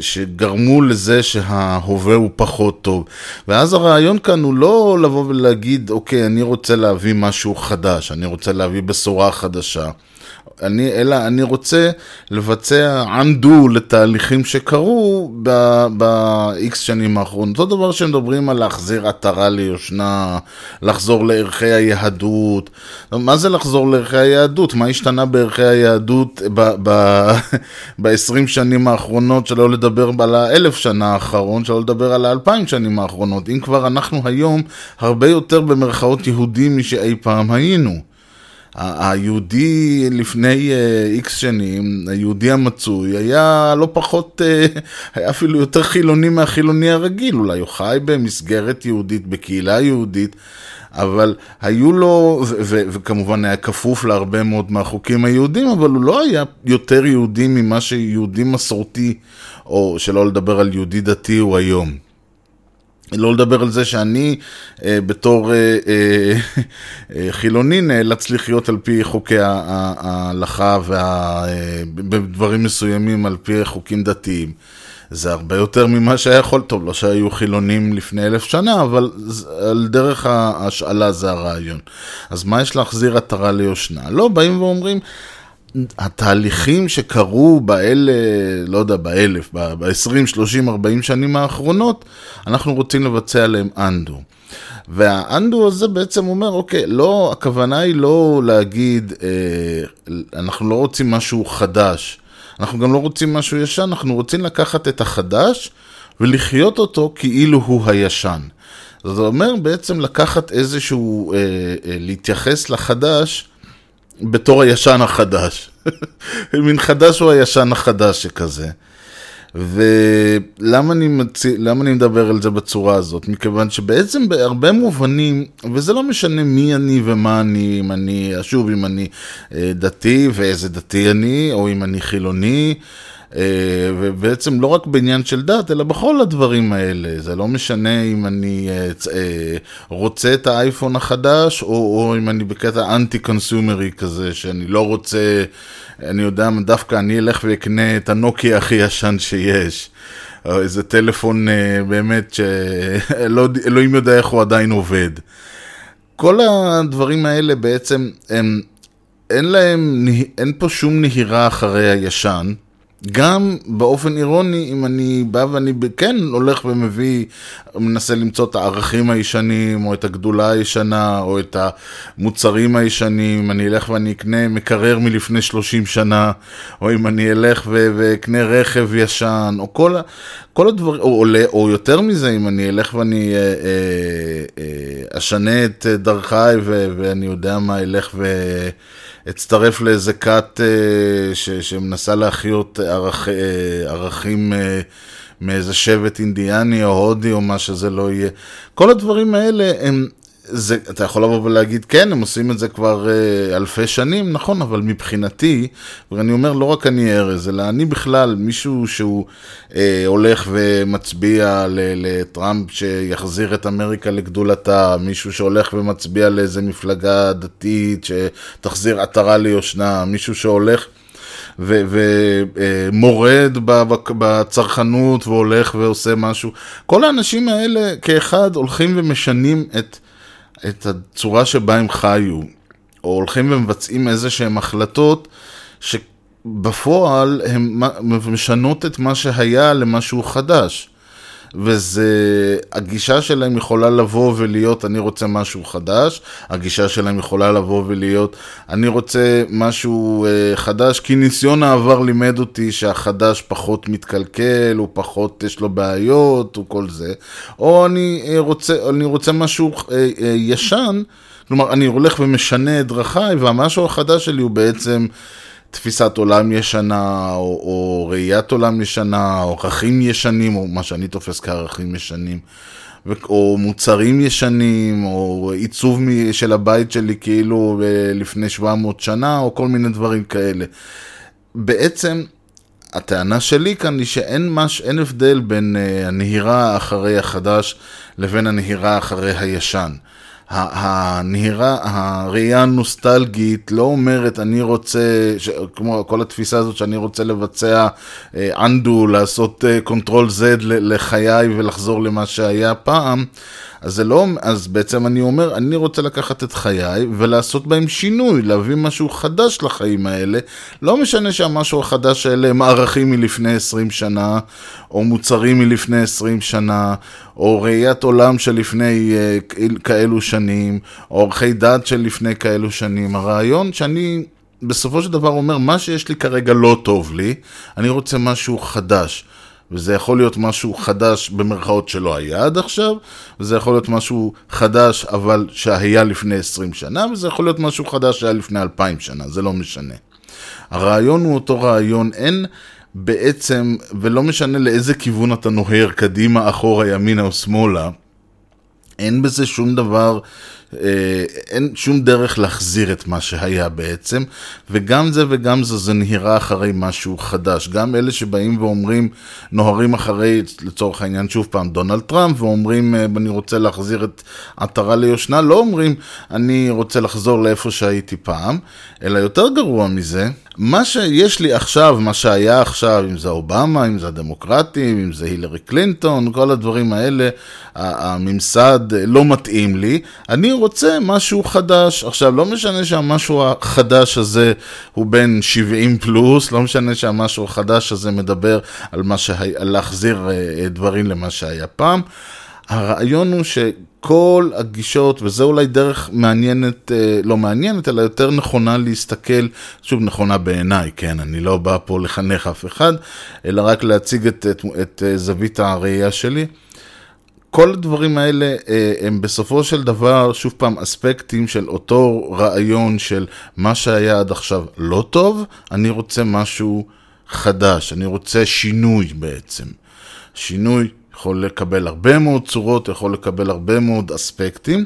שגרמו לזה שההווה הוא פחות טוב. ואז הרעיון כאן הוא לא לבוא ולהגיד, אוקיי, אני רוצה להביא משהו חדש, אני רוצה להביא בשורה חדשה. אני, אלא אני רוצה לבצע undo לתהליכים שקרו ב-X שנים האחרונות. אותו דבר שמדברים על להחזיר עטרה ליושנה, לחזור לערכי היהדות. מה זה לחזור לערכי היהדות? מה השתנה בערכי היהדות ב-20 שנים האחרונות, שלא לדבר על האלף שנה האחרון, שלא לדבר על האלפיים שנים האחרונות. אם כבר אנחנו היום הרבה יותר במרכאות יהודים משאי פעם היינו. היהודי לפני איקס uh, שנים, היהודי המצוי, היה לא פחות, uh, היה אפילו יותר חילוני מהחילוני הרגיל, אולי הוא חי במסגרת יהודית, בקהילה יהודית, אבל היו לו, וכמובן היה כפוף להרבה מאוד מהחוקים היהודים, אבל הוא לא היה יותר יהודי ממה שיהודי מסורתי, או שלא לדבר על יהודי דתי הוא היום. לא לדבר על זה שאני אה, בתור אה, אה, אה, חילוני נאלץ לחיות על פי חוקי ההלכה ובדברים אה, מסוימים על פי חוקים דתיים. זה הרבה יותר ממה שהיה יכול, טוב, לא שהיו חילונים לפני אלף שנה, אבל על דרך ההשאלה זה הרעיון. אז מה יש להחזיר עטרה ליושנה? לא, באים ואומרים, התהליכים שקרו באלה, לא יודע, באלף, ב-20, 30, 40 שנים האחרונות, אנחנו רוצים לבצע עליהם אנדו. והאנדו הזה בעצם אומר, אוקיי, לא, הכוונה היא לא להגיד, אה, אנחנו לא רוצים משהו חדש, אנחנו גם לא רוצים משהו ישן, אנחנו רוצים לקחת את החדש ולחיות אותו כאילו הוא הישן. זה אומר בעצם לקחת איזשהו, אה, אה, להתייחס לחדש בתור הישן החדש. מין חדש הוא הישן החדש שכזה. ולמה אני, מצ... אני מדבר על זה בצורה הזאת? מכיוון שבעצם בהרבה מובנים, וזה לא משנה מי אני ומה אני, אם אני, שוב, אם אני אה, דתי ואיזה דתי אני, או אם אני חילוני, ובעצם לא רק בעניין של דת, אלא בכל הדברים האלה. זה לא משנה אם אני אה, אה, רוצה את האייפון החדש, או, או אם אני בקטע אנטי קונסומרי כזה, שאני לא רוצה, אני יודע, דווקא אני אלך ואקנה את הנוקי הכי ישן שיש. או איזה טלפון באמת שאלוהים יודע איך הוא עדיין עובד. כל הדברים האלה בעצם, הם, אין להם, אין פה שום נהירה אחרי הישן. גם באופן אירוני, אם אני בא ואני כן הולך ומביא, מנסה למצוא את הערכים הישנים, או את הגדולה הישנה, או את המוצרים הישנים, אני אלך ואני אקנה מקרר מלפני 30 שנה, או אם אני אלך ואקנה רכב ישן, או כל, כל הדברים, או, או, או יותר מזה, אם אני אלך ואני אה, אה, אה, אשנה את דרכיי, ואני יודע מה, אלך ו... אצטרף לאיזה כת אה, ש, שמנסה להחיות ערכ, אה, ערכים אה, מאיזה שבט אינדיאני או הודי או מה שזה לא יהיה. כל הדברים האלה הם זה, אתה יכול לבוא ולהגיד, כן, הם עושים את זה כבר אה, אלפי שנים, נכון, אבל מבחינתי, ואני אומר, לא רק אני ארז, אלא אני בכלל, מישהו שהוא אה, הולך ומצביע לטראמפ שיחזיר את אמריקה לגדולתה, מישהו שהולך ומצביע לאיזה מפלגה דתית שתחזיר עטרה ליושנה, מישהו שהולך... ומורד אה, בצרכנות והולך ועושה משהו. כל האנשים האלה כאחד הולכים ומשנים את את הצורה שבה הם חיו, או הולכים ומבצעים איזה שהם החלטות שבפועל הן משנות את מה שהיה למשהו חדש. וזה, הגישה שלהם יכולה לבוא ולהיות, אני רוצה משהו חדש, הגישה שלהם יכולה לבוא ולהיות, אני רוצה משהו אה, חדש, כי ניסיון העבר לימד אותי שהחדש פחות מתקלקל, הוא פחות, יש לו בעיות, או כל זה, או אני אה, רוצה, אני רוצה משהו אה, אה, ישן, כלומר, אני הולך ומשנה את דרכיי, והמשהו החדש שלי הוא בעצם... תפיסת עולם ישנה, או, או ראיית עולם ישנה, או ערכים ישנים, או מה שאני תופס כערכים ישנים, או מוצרים ישנים, או עיצוב של הבית שלי כאילו אה, לפני 700 שנה, או כל מיני דברים כאלה. בעצם, הטענה שלי כאן היא שאין מש, אין הבדל בין uh, הנהירה אחרי החדש לבין הנהירה אחרי הישן. הנהירה, הראייה הנוסטלגית לא אומרת אני רוצה, ש, כמו כל התפיסה הזאת שאני רוצה לבצע אה, undo, לעשות control אה, Z לחיי ולחזור למה שהיה פעם, אז זה לא, אז בעצם אני אומר, אני רוצה לקחת את חיי ולעשות בהם שינוי, להביא משהו חדש לחיים האלה. לא משנה שהמשהו החדש האלה הם ערכים מלפני 20 שנה, או מוצרים מלפני 20 שנה, או ראיית עולם של לפני uh, כאלו שנים, או עורכי דת של לפני כאלו שנים. הרעיון שאני... בסופו של דבר אומר, מה שיש לי כרגע לא טוב לי, אני רוצה משהו חדש. וזה יכול להיות משהו חדש במרכאות שלא היה עד עכשיו, וזה יכול להיות משהו חדש אבל שהיה לפני 20 שנה, וזה יכול להיות משהו חדש שהיה לפני 2,000 שנה, זה לא משנה. הרעיון הוא אותו רעיון, אין בעצם, ולא משנה לאיזה כיוון אתה נוהר, קדימה, אחורה, ימינה או שמאלה, אין בזה שום דבר אין שום דרך להחזיר את מה שהיה בעצם, וגם זה וגם זה, זה נהירה אחרי משהו חדש. גם אלה שבאים ואומרים, נוהרים אחרי, לצורך העניין, שוב פעם, דונלד טראמפ, ואומרים, אה, אני רוצה להחזיר את עטרה ליושנה, לא אומרים, אני רוצה לחזור לאיפה שהייתי פעם, אלא יותר גרוע מזה, מה שיש לי עכשיו, מה שהיה עכשיו, אם זה אובמה, אם זה הדמוקרטים, אם זה הילרי קלינטון, כל הדברים האלה, הממסד לא מתאים לי, אני רוצה משהו חדש. עכשיו, לא משנה שהמשהו החדש הזה הוא בין 70 פלוס, לא משנה שהמשהו החדש הזה מדבר על, שה... על להחזיר אה, דברים למה שהיה פעם. הרעיון הוא שכל הגישות, וזה אולי דרך מעניינת, אה, לא מעניינת, אלא יותר נכונה להסתכל, שוב נכונה בעיניי, כן, אני לא בא פה לחנך אף אחד, אלא רק להציג את, את, את אה, זווית הראייה שלי. כל הדברים האלה אה, הם בסופו של דבר, שוב פעם, אספקטים של אותו רעיון של מה שהיה עד עכשיו לא טוב, אני רוצה משהו חדש, אני רוצה שינוי בעצם. שינוי יכול לקבל הרבה מאוד צורות, יכול לקבל הרבה מאוד אספקטים.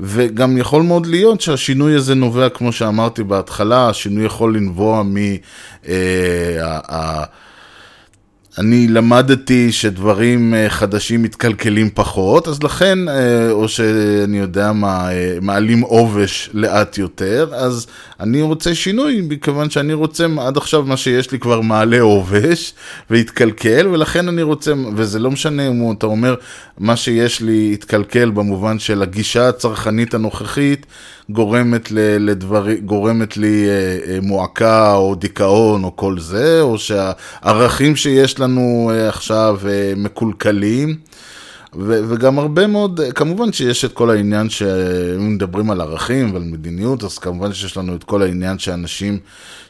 וגם יכול מאוד להיות שהשינוי הזה נובע, כמו שאמרתי בהתחלה, השינוי יכול לנבוע מ... אני למדתי שדברים אה, חדשים מתקלקלים פחות, אז לכן, אה, או שאני יודע מה, אה, מעלים עובש לאט יותר, אז אני רוצה שינוי, מכיוון שאני רוצה, עד עכשיו מה שיש לי כבר מעלה עובש והתקלקל, ולכן אני רוצה, וזה לא משנה אם אתה אומר, מה שיש לי התקלקל במובן של הגישה הצרכנית הנוכחית, גורמת, לדבר, גורמת לי אה, אה, מועקה או דיכאון או כל זה, או שהערכים שיש לנו אה, עכשיו מקולקלים. ו- וגם הרבה מאוד, כמובן שיש את כל העניין שאם מדברים על ערכים ועל מדיניות, אז כמובן שיש לנו את כל העניין שאנשים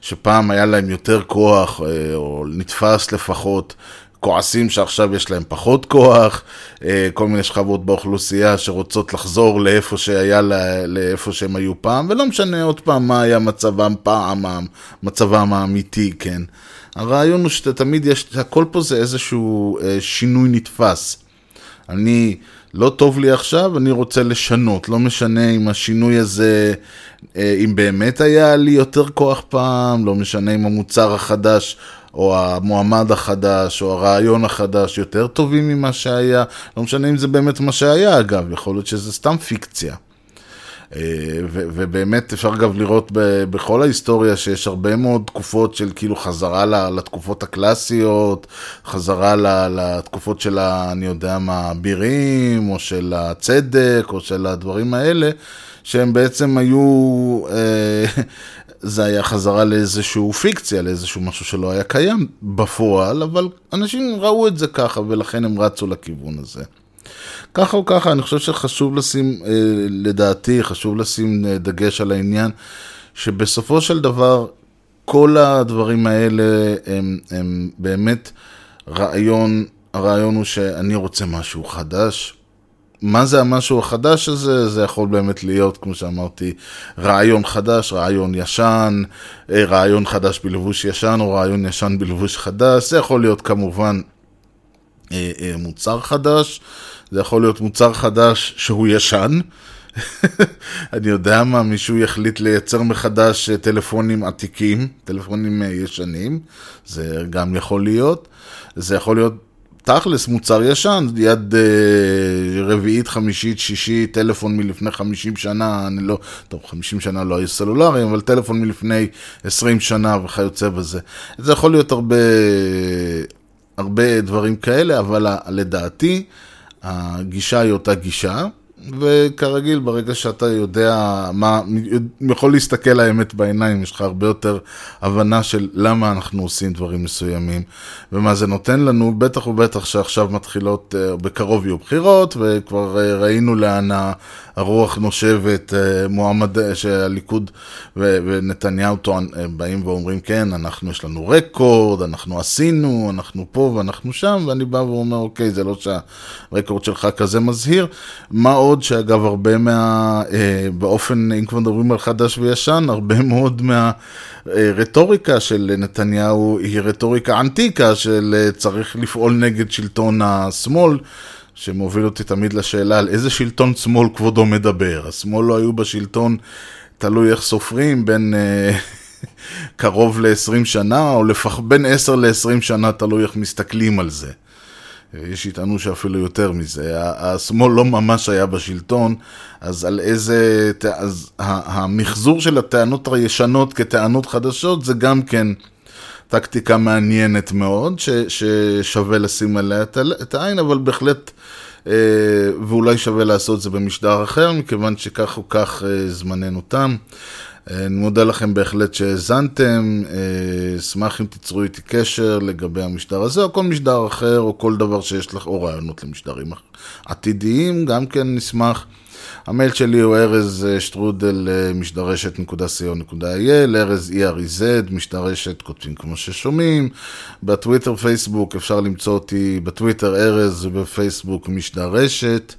שפעם היה להם יותר כוח, או נתפס לפחות, כועסים שעכשיו יש להם פחות כוח, אה, כל מיני שכבות באוכלוסייה שרוצות לחזור לאיפה שהיה, לאיפה שהם היו פעם, ולא משנה עוד פעם מה היה מצבם פעם, מצבם האמיתי, כן. הרעיון הוא שתמיד יש, הכל פה זה איזשהו אה, שינוי נתפס. אני, לא טוב לי עכשיו, אני רוצה לשנות, לא משנה אם השינוי הזה, אה, אם באמת היה לי יותר כוח פעם, לא משנה אם המוצר החדש או המועמד החדש, או הרעיון החדש, יותר טובים ממה שהיה. לא משנה אם זה באמת מה שהיה, אגב, יכול להיות שזה סתם פיקציה. אה, ו- ובאמת אפשר אגב לראות ב- בכל ההיסטוריה שיש הרבה מאוד תקופות של כאילו חזרה לתקופות הקלאסיות, חזרה לתקופות של ה... אני יודע מה, הבירים, או של הצדק, או של הדברים האלה, שהם בעצם היו... זה היה חזרה לאיזשהו פיקציה, לאיזשהו משהו שלא היה קיים בפועל, אבל אנשים ראו את זה ככה ולכן הם רצו לכיוון הזה. ככה או ככה, אני חושב שחשוב לשים, אה, לדעתי, חשוב לשים אה, דגש על העניין שבסופו של דבר כל הדברים האלה הם, הם באמת רעיון, הרעיון הוא שאני רוצה משהו חדש, מה זה המשהו החדש הזה? זה יכול באמת להיות, כמו שאמרתי, רעיון חדש, רעיון ישן, אה, רעיון חדש בלבוש ישן או רעיון ישן בלבוש חדש. זה יכול להיות כמובן אה, אה, מוצר חדש, זה יכול להיות מוצר חדש שהוא ישן. אני יודע מה, מישהו יחליט לייצר מחדש טלפונים עתיקים, טלפונים ישנים, זה גם יכול להיות. זה יכול להיות תכלס מוצר ישן, יד אה, רביעית, חמישית, שישית, טלפון מלפני 50 שנה, אני לא, טוב, 50 שנה לא היו סלולריים, אבל טלפון מלפני 20 שנה וכיוצא בזה. זה יכול להיות הרבה, הרבה דברים כאלה, אבל לדעתי, הגישה היא אותה גישה. וכרגיל, ברגע שאתה יודע מה, יכול להסתכל האמת בעיניים, יש לך הרבה יותר הבנה של למה אנחנו עושים דברים מסוימים ומה זה נותן לנו, בטח ובטח שעכשיו מתחילות, אה, בקרוב יהיו בחירות, וכבר אה, ראינו לאן הרוח נושבת, אה, מועמד, שהליכוד ונתניהו טוען, באים ואומרים, כן, אנחנו, יש לנו רקורד, אנחנו עשינו, אנחנו פה ואנחנו שם, ואני בא ואומר, אוקיי, זה לא שהרקורד שלך כזה מזהיר, מה עוד? מאוד שאגב הרבה מה... אה, באופן, אם כבר מדברים על חדש וישן, הרבה מאוד מהרטוריקה של נתניהו היא רטוריקה ענתיקה של אה, צריך לפעול נגד שלטון השמאל. שמוביל אותי תמיד לשאלה על איזה שלטון שמאל כבודו מדבר. השמאל לא היו בשלטון, תלוי איך סופרים, בין אה, קרוב ל-20 שנה, או לפח, בין 10 ל-20 שנה, תלוי איך מסתכלים על זה. יש שיטענו שאפילו יותר מזה. השמאל לא ממש היה בשלטון, אז על איזה... אז המחזור של הטענות הישנות כטענות חדשות זה גם כן טקטיקה מעניינת מאוד, ש, ששווה לשים עליה את העין, אבל בהחלט... אה, ואולי שווה לעשות את זה במשדר אחר, מכיוון שכך או כך אה, זמננו תם. אני מודה לכם בהחלט שהאזנתם, אה, אשמח אם תיצרו איתי קשר לגבי המשדר הזה, או כל משדר אחר, או כל דבר שיש לך, או רעיונות למשדרים עתידיים, גם כן נשמח. המייל שלי הוא ארז אה, שטרודל אה, משדרשת.co.il, ארז ERZ, משדרשת, כותבים כמו ששומעים. בטוויטר, פייסבוק, אפשר למצוא אותי בטוויטר ארז ובפייסבוק משדרשת.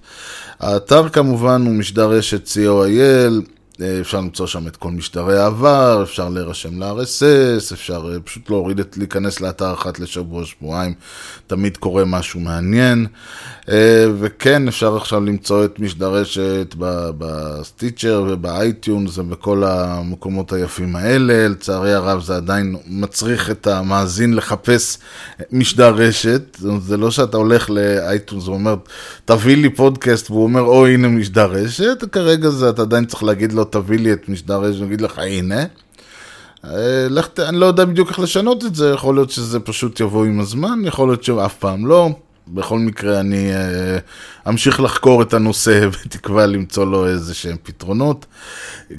האתר כמובן הוא משדרשת co.il. אפשר למצוא שם את כל משדרי העבר, אפשר להירשם ל-RSS, אפשר אה, פשוט להוריד את, להיכנס לאתר אחת לשבוע, שבועיים, תמיד קורה משהו מעניין. אה, וכן, אפשר עכשיו למצוא את משדרשת בסטיצ'ר ובאייטיונס ובכל המקומות היפים האלה. לצערי הרב זה עדיין מצריך את המאזין לחפש משדרשת. זה לא שאתה הולך לאייטיונס ואומר, תביא לי פודקאסט, והוא אומר, או הנה משדרשת, כרגע זה, אתה עדיין צריך להגיד לו, תביא לי את משדרשת, ואגיד לך, הנה. אה, לך, אני לא יודע בדיוק איך לשנות את זה, יכול להיות שזה פשוט יבוא עם הזמן, יכול להיות שאף פעם לא. בכל מקרה, אני uh, אמשיך לחקור את הנושא בתקווה למצוא לו איזה שהם פתרונות.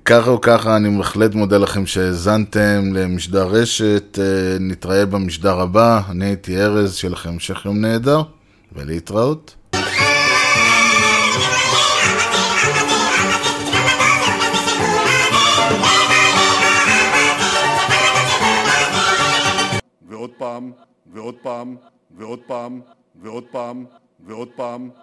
ככה או ככה, אני בהחלט מודה לכם שהאזנתם למשדר רשת. Uh, נתראה במשדר הבא. אני הייתי ארז, שיהיה לכם המשך יום נהדר, ולהתראות. פעם, ועוד פעם, ועוד פעם, ועוד פעם, ועוד פעם,